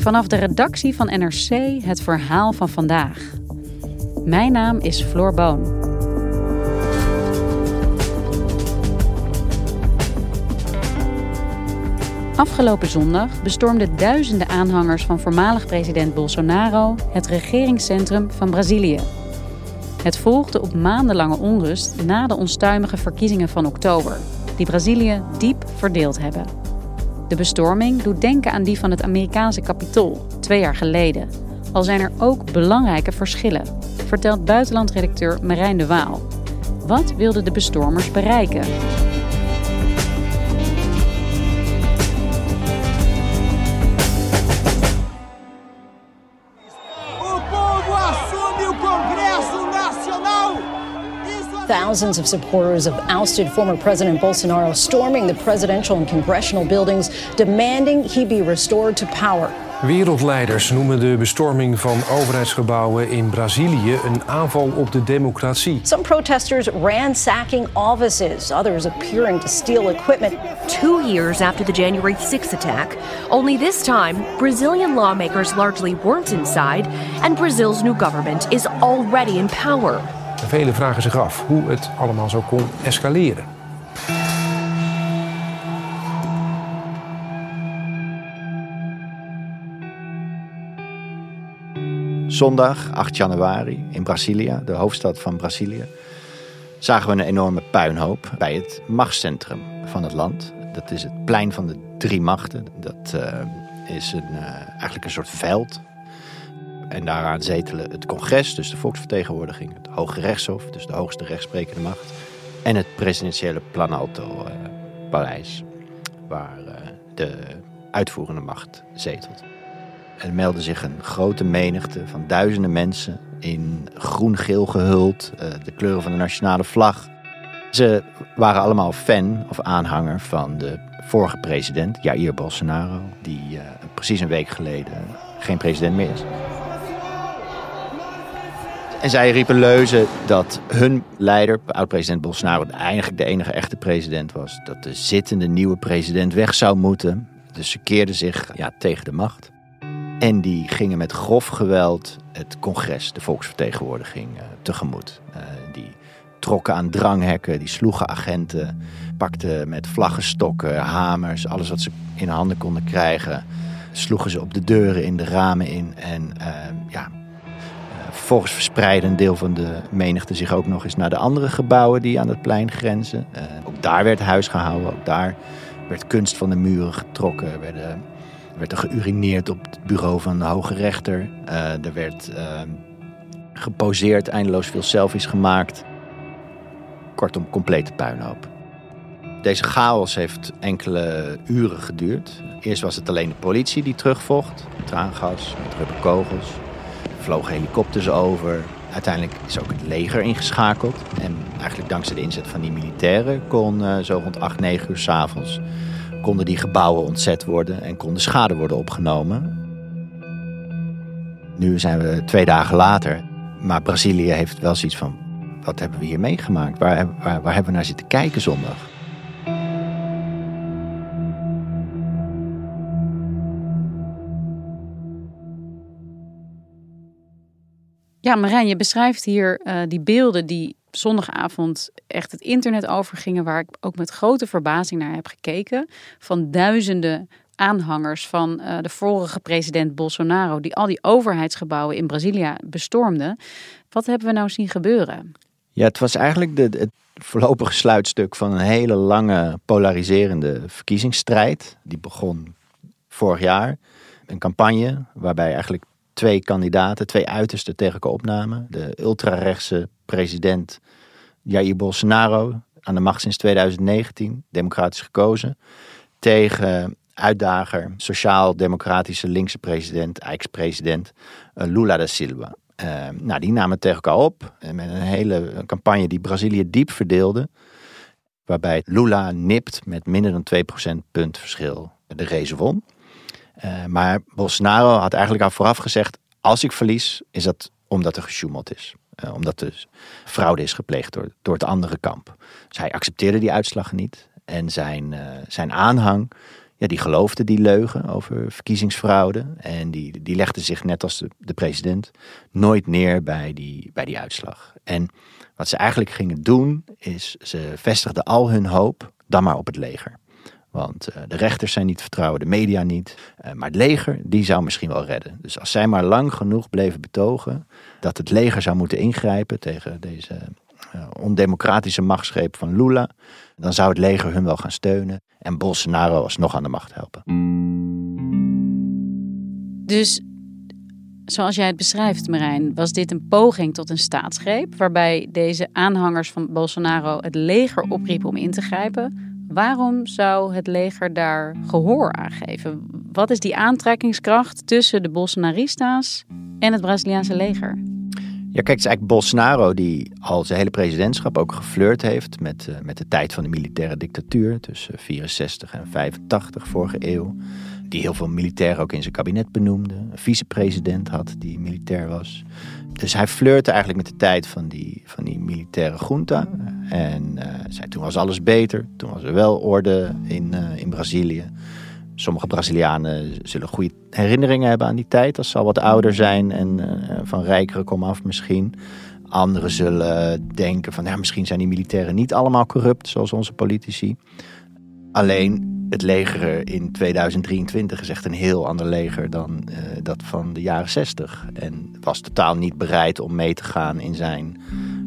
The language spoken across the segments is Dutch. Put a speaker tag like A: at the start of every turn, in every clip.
A: Vanaf de redactie van NRC het verhaal van vandaag. Mijn naam is Floor Boon. Afgelopen zondag bestormden duizenden aanhangers van voormalig president Bolsonaro het regeringscentrum van Brazilië. Het volgde op maandenlange onrust na de onstuimige verkiezingen van oktober, die Brazilië diep verdeeld hebben. De bestorming doet denken aan die van het Amerikaanse kapitool twee jaar geleden. Al zijn er ook belangrijke verschillen, vertelt buitenlandredacteur Marijn de Waal. Wat wilden de bestormers bereiken?
B: Thousands of supporters of ousted former President Bolsonaro storming the presidential and congressional buildings, demanding he be restored to power.
C: Wereldleiders noemen de bestorming van overheidsgebouwen in Brazilië een aanval op de democratie.
B: Some protesters ransacking offices, others appearing to steal equipment.
D: Two years after the January 6th attack, only this time, Brazilian lawmakers largely weren't inside, and Brazil's new government is already in power.
C: Velen vragen zich af hoe het allemaal zo kon escaleren.
E: Zondag 8 januari in Brasilia, de hoofdstad van Brazilië, zagen we een enorme puinhoop bij het machtscentrum van het land. Dat is het plein van de drie machten. Dat uh, is een, uh, eigenlijk een soort veld en daaraan zetelen het congres, dus de volksvertegenwoordiging, het Hoge Rechtshof, dus de hoogste rechtsprekende macht, en het presidentiële Planalto-paleis, waar uh, de uitvoerende macht zetelt. Er meldde zich een grote menigte van duizenden mensen in groen-geel gehuld, uh, de kleuren van de nationale vlag. Ze waren allemaal fan of aanhanger van de vorige president, Jair Bolsonaro, die precies een week geleden geen president meer is. En zij riepen leuzen dat hun leider, oud-president Bolsonaro, eigenlijk de enige echte president was. Dat de zittende nieuwe president weg zou moeten. Dus ze keerden zich ja, tegen de macht. En die gingen met grof geweld het congres, de volksvertegenwoordiging, uh, tegemoet. Uh, die trokken aan dranghekken, die sloegen agenten, pakten met vlaggenstokken, hamers, alles wat ze in handen konden krijgen. Sloegen ze op de deuren in, de ramen in en uh, ja, Vervolgens verspreidde een deel van de menigte zich ook nog eens naar de andere gebouwen die aan het plein grenzen. Uh, ook daar werd huis gehouden, ook daar werd kunst van de muren getrokken, werden, werd er geurineerd op het bureau van de hoge rechter. Uh, er werd uh, geposeerd, eindeloos veel selfies gemaakt. Kortom, complete puinhoop. Deze chaos heeft enkele uren geduurd. Eerst was het alleen de politie die terugvocht. Traangas, met rubberkogels vlogen helikopters over. Uiteindelijk is ook het leger ingeschakeld. En eigenlijk dankzij de inzet van die militairen kon uh, zo rond 8, 9 uur s'avonds konden die gebouwen ontzet worden en kon de schade worden opgenomen. Nu zijn we twee dagen later, maar Brazilië heeft wel zoiets van: wat hebben we hier meegemaakt? Waar, waar, waar hebben we naar zitten kijken zondag?
A: Ja, Marijn, je beschrijft hier uh, die beelden die zondagavond echt het internet overgingen, waar ik ook met grote verbazing naar heb gekeken. Van duizenden aanhangers van uh, de vorige president Bolsonaro, die al die overheidsgebouwen in Brazilië bestormden. Wat hebben we nou zien gebeuren?
E: Ja, het was eigenlijk de, het voorlopige sluitstuk van een hele lange polariserende verkiezingsstrijd. Die begon vorig jaar. Een campagne waarbij eigenlijk twee kandidaten, twee uitersten tegen elkaar opnamen. De ultrarechtse president Jair Bolsonaro, aan de macht sinds 2019, democratisch gekozen. Tegen uitdager, sociaal-democratische linkse president, ex-president Lula da Silva. nou, die namen tegen elkaar op met een hele campagne die Brazilië diep verdeelde. Waarbij Lula nipt met minder dan 2% punt verschil de race won. Maar Bolsonaro had eigenlijk al vooraf gezegd: als ik verlies, is dat omdat er gesjoemeld is. Uh, omdat er fraude is gepleegd door, door het andere kamp. Dus hij accepteerde die uitslag niet. En zijn, uh, zijn aanhang, ja, die geloofde die leugen over verkiezingsfraude. En die, die legde zich, net als de, de president, nooit neer bij die, bij die uitslag. En wat ze eigenlijk gingen doen, is ze vestigden al hun hoop dan maar op het leger. Want uh, de rechters zijn niet vertrouwen, de media niet. Uh, maar het leger, die zou misschien wel redden. Dus als zij maar lang genoeg bleven betogen dat het leger zou moeten ingrijpen tegen deze uh, ondemocratische machtsgreep van Lula, dan zou het leger hun wel gaan steunen en Bolsonaro alsnog aan de macht helpen.
A: Dus zoals jij het beschrijft, Marijn, was dit een poging tot een staatsgreep waarbij deze aanhangers van Bolsonaro het leger opriepen om in te grijpen Waarom zou het leger daar gehoor aan geven? Wat is die aantrekkingskracht tussen de Bolsonaristas en het Braziliaanse leger?
E: Ja, kijk, het is eigenlijk Bolsonaro die al zijn hele presidentschap ook geflirt heeft met, uh, met de tijd van de militaire dictatuur tussen 64 en 85 vorige eeuw. Die heel veel militairen ook in zijn kabinet benoemde. Een vicepresident had die militair was. Dus hij flirte eigenlijk met de tijd van die, van die militaire junta. En uh, zei, toen was alles beter. Toen was er wel orde in, uh, in Brazilië. Sommige Brazilianen zullen goede herinneringen hebben aan die tijd. Als ze wat ouder zijn en uh, van rijkere komaf misschien. Anderen zullen denken van ja, misschien zijn die militairen niet allemaal corrupt zoals onze politici. Alleen het leger in 2023 is echt een heel ander leger dan uh, dat van de jaren 60. En was totaal niet bereid om mee te gaan in zijn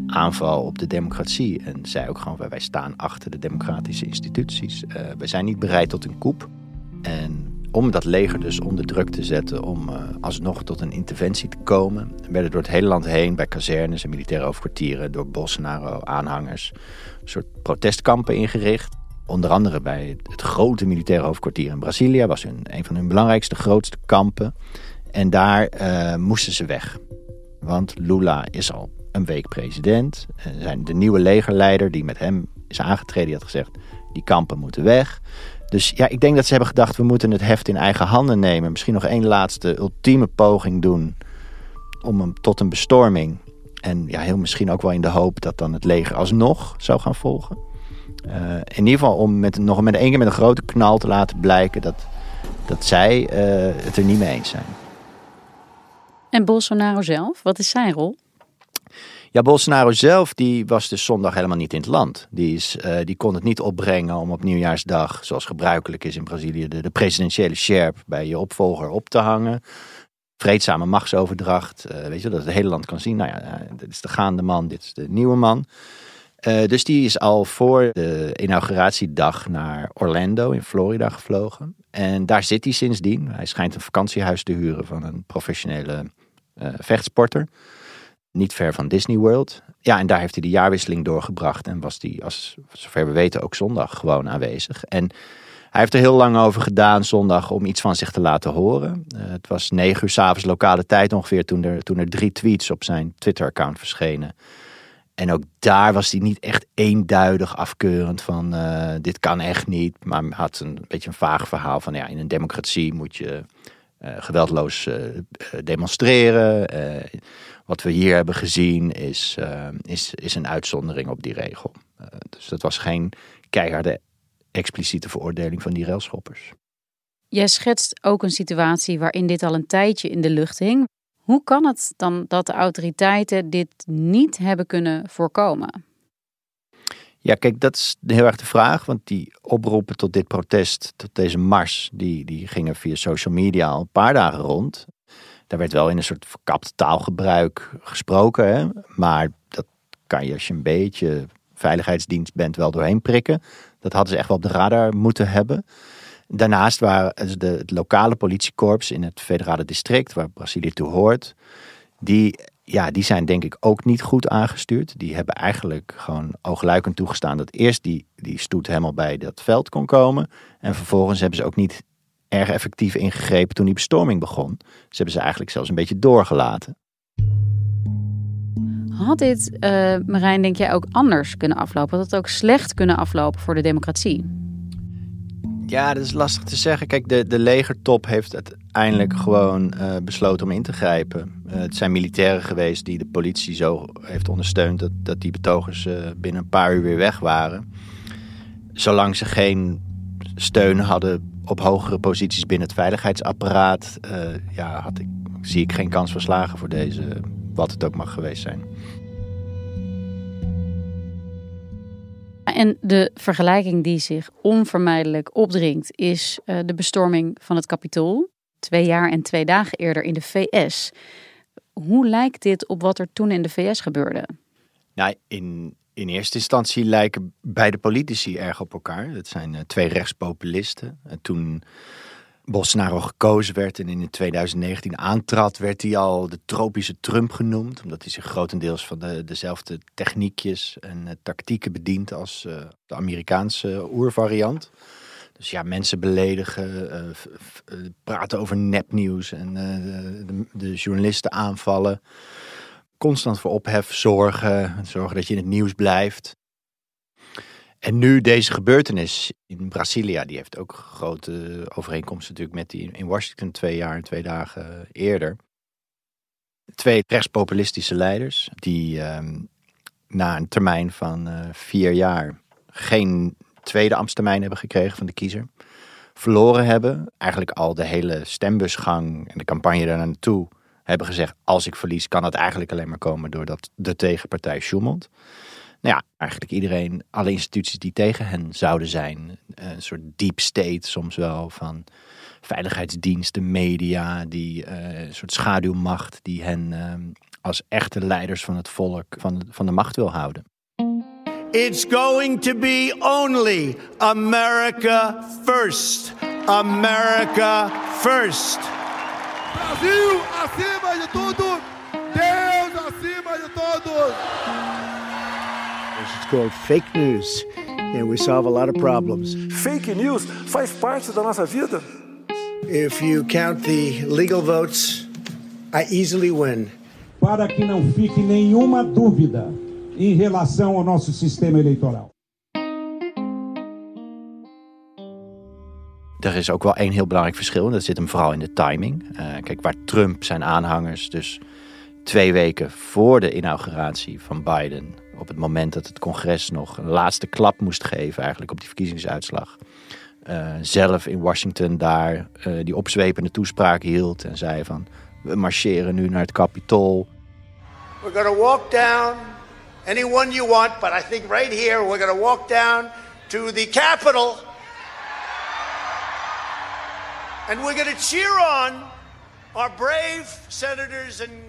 E: aanval op de democratie. En zei ook gewoon, wij staan achter de democratische instituties. Uh, wij zijn niet bereid tot een coup. En om dat leger dus onder druk te zetten, om uh, alsnog tot een interventie te komen, werden door het hele land heen, bij kazernes en militaire hoofdkwartieren, door Bolsonaro-aanhangers, een soort protestkampen ingericht. Onder andere bij het grote militaire hoofdkwartier in Brazilië was hun, een van hun belangrijkste, grootste kampen. En daar uh, moesten ze weg. Want Lula is al een week president. En zijn de nieuwe legerleider die met hem is aangetreden, die had gezegd: die kampen moeten weg. Dus ja, ik denk dat ze hebben gedacht: we moeten het heft in eigen handen nemen. Misschien nog één laatste ultieme poging doen om hem tot een bestorming. En ja, heel misschien ook wel in de hoop dat dan het leger alsnog zou gaan volgen. Uh, in ieder geval om met, nog met één keer met een grote knal te laten blijken dat, dat zij uh, het er niet mee eens zijn.
A: En Bolsonaro zelf, wat is zijn rol?
E: Ja, Bolsonaro zelf die was dus zondag helemaal niet in het land. Die, is, uh, die kon het niet opbrengen om op nieuwjaarsdag, zoals gebruikelijk is in Brazilië, de, de presidentiële sjerp bij je opvolger op te hangen. Vreedzame machtsoverdracht, weet je, dat het hele land kan zien. Nou ja, dit is de gaande man, dit is de nieuwe man. Uh, dus die is al voor de inauguratiedag naar Orlando in Florida gevlogen. En daar zit hij sindsdien. Hij schijnt een vakantiehuis te huren van een professionele uh, vechtsporter. Niet ver van Disney World. Ja, en daar heeft hij de jaarwisseling doorgebracht. En was hij, zover we weten, ook zondag gewoon aanwezig. En hij heeft er heel lang over gedaan zondag om iets van zich te laten horen. Uh, het was negen uur s'avonds lokale tijd ongeveer toen er, toen er drie tweets op zijn Twitter-account verschenen en ook daar was hij niet echt eenduidig afkeurend van uh, dit kan echt niet. Maar had een beetje een vaag verhaal van ja, in een democratie moet je uh, geweldloos uh, demonstreren. wat we hier hebben gezien is, is, is een uitzondering op die regel. dus dat was geen keiharde expliciete veroordeling van die railschoppers.
A: Jij schetst ook een situatie waarin dit al een tijdje in de lucht hing. Hoe kan het dan dat de autoriteiten dit niet hebben kunnen voorkomen?
E: Ja, kijk, dat is heel erg de vraag. Want die oproepen tot dit protest, tot deze mars, die, die gingen via social media al een paar dagen rond. Daar werd wel in een soort verkapt taalgebruik gesproken. Hè? Maar dat kan je als je een beetje veiligheidsdienst bent wel doorheen prikken. Dat hadden ze echt wel op de radar moeten hebben. Daarnaast waren de, het lokale politiekorps in het federale district, waar Brazilië toe hoort, die, ja, die zijn denk ik ook niet goed aangestuurd. Die hebben eigenlijk gewoon oogluikend toegestaan dat eerst die, die stoet helemaal bij dat veld kon komen. En vervolgens hebben ze ook niet erg effectief ingegrepen toen die bestorming begon. Ze hebben ze eigenlijk zelfs een beetje doorgelaten.
A: Had dit, uh, Marijn, denk jij ook anders kunnen aflopen? Had het ook slecht kunnen aflopen voor de democratie?
E: Ja, dat is lastig te zeggen. Kijk, de, de legertop heeft uiteindelijk gewoon uh, besloten om in te grijpen. Uh, het zijn militairen geweest die de politie zo heeft ondersteund dat, dat die betogers uh, binnen een paar uur weer weg waren. Zolang ze geen steun hadden op hogere posities binnen het veiligheidsapparaat, ja, had ik, zie ik geen kans van slagen voor deze, wat het ook mag geweest zijn.
A: En de vergelijking die zich onvermijdelijk opdringt is uh, de bestorming van het Capitool. Twee jaar en twee dagen eerder in de VS. Hoe lijkt dit op wat er toen in de VS gebeurde?
E: Nou, in, in eerste instantie lijken beide politici erg op elkaar. Het zijn uh, twee rechtspopulisten. En toen Bolsonaro gekozen werd en in 2019 aantrad, werd hij al de tropische Trump genoemd. Omdat hij zich grotendeels van de, dezelfde techniekjes en uh, tactieken bedient als uh, de Amerikaanse oervariant. Dus ja, mensen beledigen, uh, praten over nepnieuws en de, de, journalisten aanvallen. Constant voor ophef zorgen, zorgen dat je in het nieuws blijft. En nu deze gebeurtenis in Brasilia, die heeft ook grote overeenkomsten natuurlijk met die in Washington twee jaar en twee dagen eerder. Twee rechtspopulistische leiders die ehm, na een termijn van uh, vier jaar geen tweede ambtstermijn hebben gekregen van de kiezer. Verloren hebben, eigenlijk al de hele stembusgang en de campagne daar naartoe hebben gezegd: als ik verlies, kan het eigenlijk alleen maar komen doordat de tegenpartij Schumann nou ja, eigenlijk iedereen, alle instituties die tegen hen zouden zijn. Een soort deep state soms wel van veiligheidsdiensten, media, die uh, een soort schaduwmacht die hen uh, als echte leiders van het volk van de, van de macht wil houden. It's going to be only America first. America first. Brasil acima de tudo. Called fake news. And we solve a lot of problems.
F: Fake news faz parte da nossa vida.
G: If you count the legal votes, I easily win.
H: Para que não fique nenhuma dúvida em relação ao nosso sistema eleitoral.
E: Er is ook wel één heel belangrijk verschil en dat zit hem vooral in de timing. Uh, kijk, waar Trump zijn aanhangers dus twee weken voor de inauguratie van Biden op het moment dat het congres nog een laatste klap moest geven, eigenlijk op die verkiezingsuitslag. Uh, zelf in Washington daar uh, die opzwepende toespraak hield en zei van we marcheren nu naar het Capitool. We're gonna walk down anyone you want, but I think right here we're gonna walk down to the Capitol. And we're gonna cheer on our brave senators and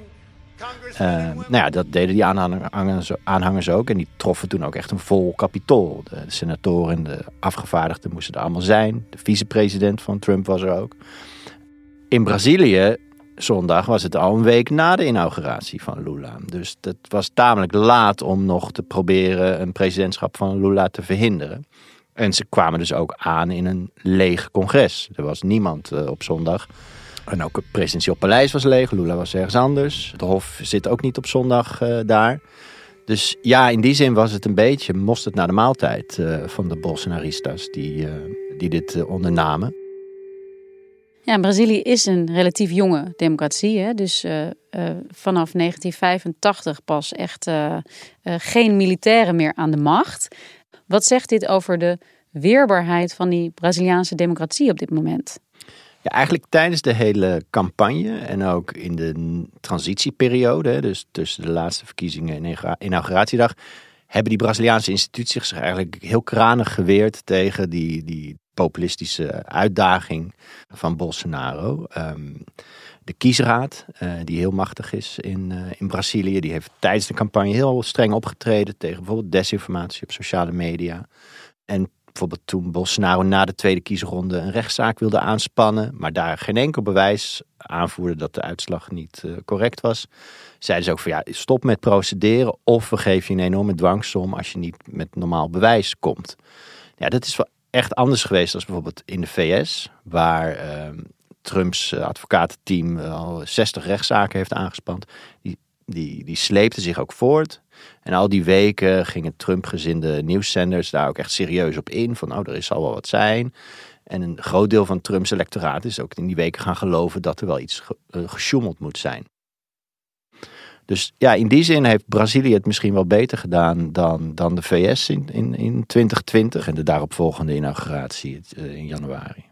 E: uh, nou ja, dat deden die aanhangers, aanhangers, ook. En die troffen toen ook echt een vol kapitool. De, de senatoren en de afgevaardigden moesten er allemaal zijn. De vicepresident van Trump was er ook. In Brazilië, zondag, was het al een week na de inauguratie van Lula. Dus dat was tamelijk laat om nog te proberen een presidentschap van Lula te verhinderen. En ze kwamen dus ook aan in een leeg congres. Er was niemand uh, op zondag. En ook het presidentieel paleis was leeg. Lula was ergens anders. Het hof zit ook niet op zondag uh, daar. Dus ja, in die zin was het een beetje mosterd naar de maaltijd uh, van de Bolsonaristas die, uh, die dit ondernamen.
A: Ja, Brazilië is een relatief jonge democratie. Hè? Dus vanaf 1985 pas echt geen militairen meer aan de macht. Wat zegt dit over de weerbaarheid van die Braziliaanse democratie op dit moment?
E: Ja, eigenlijk tijdens de hele campagne en ook in de transitieperiode, dus tussen de laatste verkiezingen en inauguratiedag, hebben die Braziliaanse instituties zich eigenlijk heel kranig geweerd tegen die, die populistische uitdaging van Bolsonaro. Ehm, de kiesraad, uh, die heel machtig is in, uh, in Brazilië, die heeft tijdens de campagne heel streng opgetreden tegen bijvoorbeeld desinformatie op sociale media. En bijvoorbeeld toen Bolsonaro na de tweede kiesronde een rechtszaak wilde aanspannen, maar daar geen enkel bewijs aanvoerde dat de uitslag niet uh, correct was, zeiden ze ook van ja, stop met procederen of we geven je een enorme dwangsom als je niet met normaal bewijs komt. Ja, dat is wel echt anders geweest dan bijvoorbeeld in de VS, waar ehm, Trumps eh, advocatenteam al 60 rechtszaken heeft aangespand. Die, die, die sleepte zich ook voort. En al die weken gingen Trump-gezinde nieuwszenders daar ook echt serieus op in. Van, oh, er zal wel wat zijn. En een groot deel van Trumps electoraat is ook in die weken gaan geloven dat er wel iets ge, gesjoemeld moet zijn. Dus ja, in die zin heeft Brazilië het misschien wel beter gedaan dan, dan de VS in, in, in 2020 en de daaropvolgende inauguratie eh, in januari.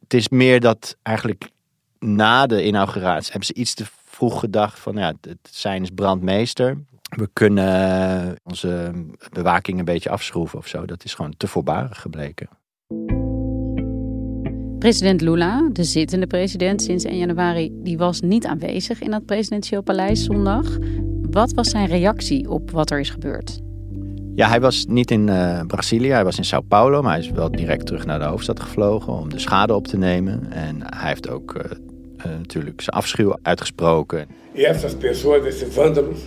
E: Het is meer dat eigenlijk na de inauguratie hebben ze iets te vroeg gedacht van ja, het zijn is brandmeester. We kunnen onze bewaking een beetje afschroeven of zo. Dat is gewoon te voorbarig gebleken.
A: President Lula, de zittende president sinds 1 januari, die was niet aanwezig in dat presidentieel paleis zondag. Wat was zijn reactie op wat er is gebeurd?
E: Ja, hij was niet in uh, Brazilië, hij was in Sao Paulo, maar hij is wel direct terug naar de hoofdstad gevlogen om de schade op te nemen. En hij heeft ook uh, uh, natuurlijk zijn afschuw uitgesproken.
I: E essas pessoas, esses vândalos,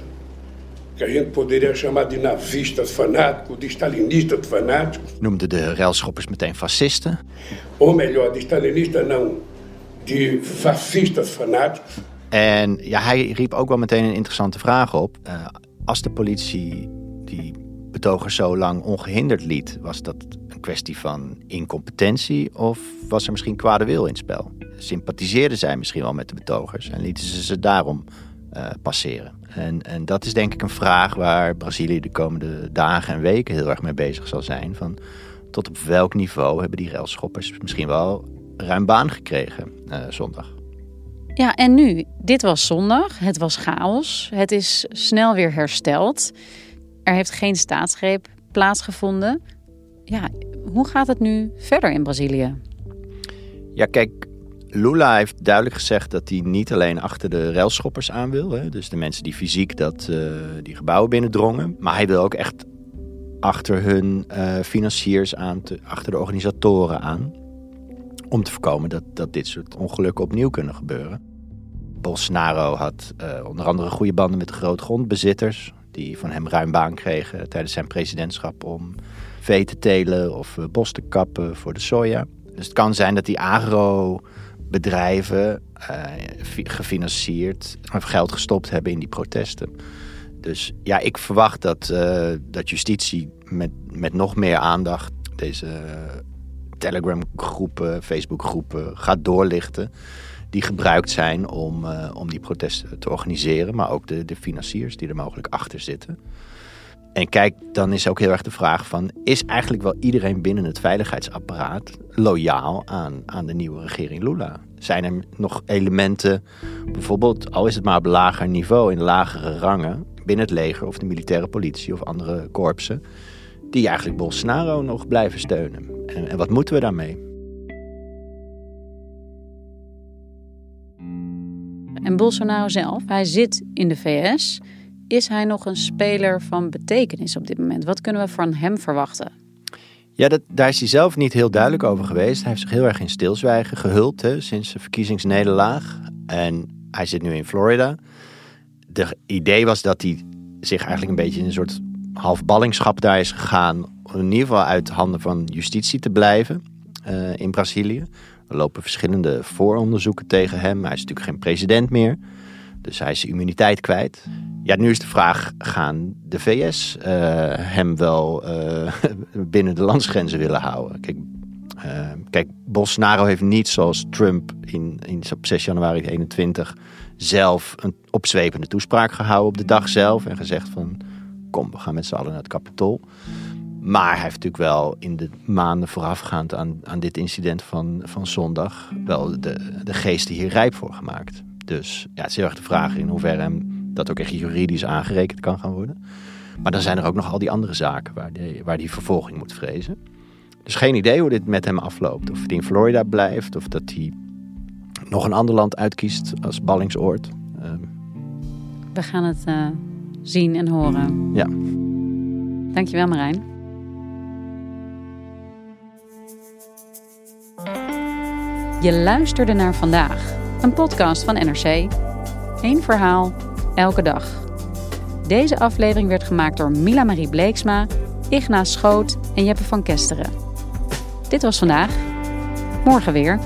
I: que a gente poderia chamar de nazistas fanáticos, de stalinistas fanáticos.
E: Noemde de railschoppers meteen fascisten.
I: Ou melhor, de stalinistas não, de fascistas fanáticos.
E: En ja, hij riep ook wel meteen een interessante vraag op. Uh, als de politie die betogers zo lang ongehinderd liet, was dat kwestie van incompetentie of was er misschien kwade wil in het spel? Sympathiseerden zij misschien wel met de betogers en lieten ze ze daarom uh, passeren? En, en dat is denk ik een vraag waar Brazilië de komende dagen en weken heel erg mee bezig zal zijn. Van tot op welk niveau hebben die railschoppers misschien wel ruim baan gekregen uh, zondag?
A: Ja, en nu? Dit was zondag. Het was chaos. Het is snel weer hersteld. Er heeft geen staatsgreep plaatsgevonden. Ja, hoe gaat het nu verder in Brazilië?
E: Ja, kijk, Lula heeft duidelijk gezegd dat hij niet alleen achter de railschoppers aan wil. Hè, dus de mensen die fysiek dat, uh, die gebouwen binnendrongen. Maar hij wil ook echt achter hun uh, financiers aan, te, achter de organisatoren aan. Om te voorkomen dat, dat dit soort ongelukken opnieuw kunnen gebeuren. Bolsonaro had uh, onder andere goede banden met de grootgrondbezitters. Die van hem ruim baan kregen tijdens zijn presidentschap om vee te telen of bos te kappen voor de soja. Dus het kan zijn dat die agro bedrijven uh, gefinancierd of geld gestopt hebben in die protesten. Dus ja, ik verwacht dat, uh, dat justitie met, met nog meer aandacht deze Telegram-groepen, Facebook-groepen gaat doorlichten. Die gebruikt zijn om, om die protesten te organiseren, maar ook de, de financiers die er mogelijk achter zitten. En kijk, dan is ook heel erg de vraag van... is eigenlijk wel iedereen binnen het veiligheidsapparaat loyaal aan, aan de nieuwe regering Lula? Zijn er nog elementen, bijvoorbeeld, al is het maar op lager niveau... in lagere rangen, binnen het leger of de militaire politie of andere korpsen... die eigenlijk Bolsonaro nog blijven steunen? En, en wat moeten we daarmee?
A: En Bolsonaro zelf, hij zit in de VS... Is hij nog een speler van betekenis op dit moment? Wat kunnen we van hem verwachten?
E: Ja, dat, daar is hij zelf niet heel duidelijk over geweest. Hij heeft zich heel erg in stilzwijgen gehuld hè, sinds de verkiezingsnederlaag. En hij zit nu in Florida. De idee was dat hij zich eigenlijk een beetje in een soort half ballingschap daar is gegaan. Om in ieder geval uit handen van justitie te blijven uh, in Brazilië. Er lopen verschillende vooronderzoeken tegen hem. Hij is natuurlijk geen president meer. Dus hij is zijn immuniteit kwijt. Ja, nu is de vraag: gaan de VS uh, hem wel uh, binnen de landsgrenzen willen houden? Kijk, uh, kijk, Bolsonaro heeft niet zoals Trump in, in, op 6 januari 2021 zelf een opzwepende toespraak gehouden op de dag zelf en gezegd van kom, we gaan met z'n allen naar het Capitool. Maar hij heeft natuurlijk wel in de maanden voorafgaand aan, aan dit incident van, van zondag wel de, de geesten hier rijp voor gemaakt. Dus ja, het is heel erg de vraag in hoeverre hem dat ook echt juridisch aangerekend kan gaan worden. Maar dan zijn er ook nog al die andere zaken waar die, waar die vervolging moet vrezen. Dus geen idee hoe dit met hem afloopt. Of hij in Florida blijft, of dat hij nog een ander land uitkiest als ballingsoord.
A: Ehm, We gaan het uh, zien en horen.
E: Ja.
A: Dankjewel Marijn. Je luisterde naar vandaag, een podcast van NRC. Eén verhaal, elke dag. Deze aflevering werd gemaakt door Mila Marie Bleeksma, Igna Schoot en Jeppe van Kesteren. Dit was vandaag. Morgen weer.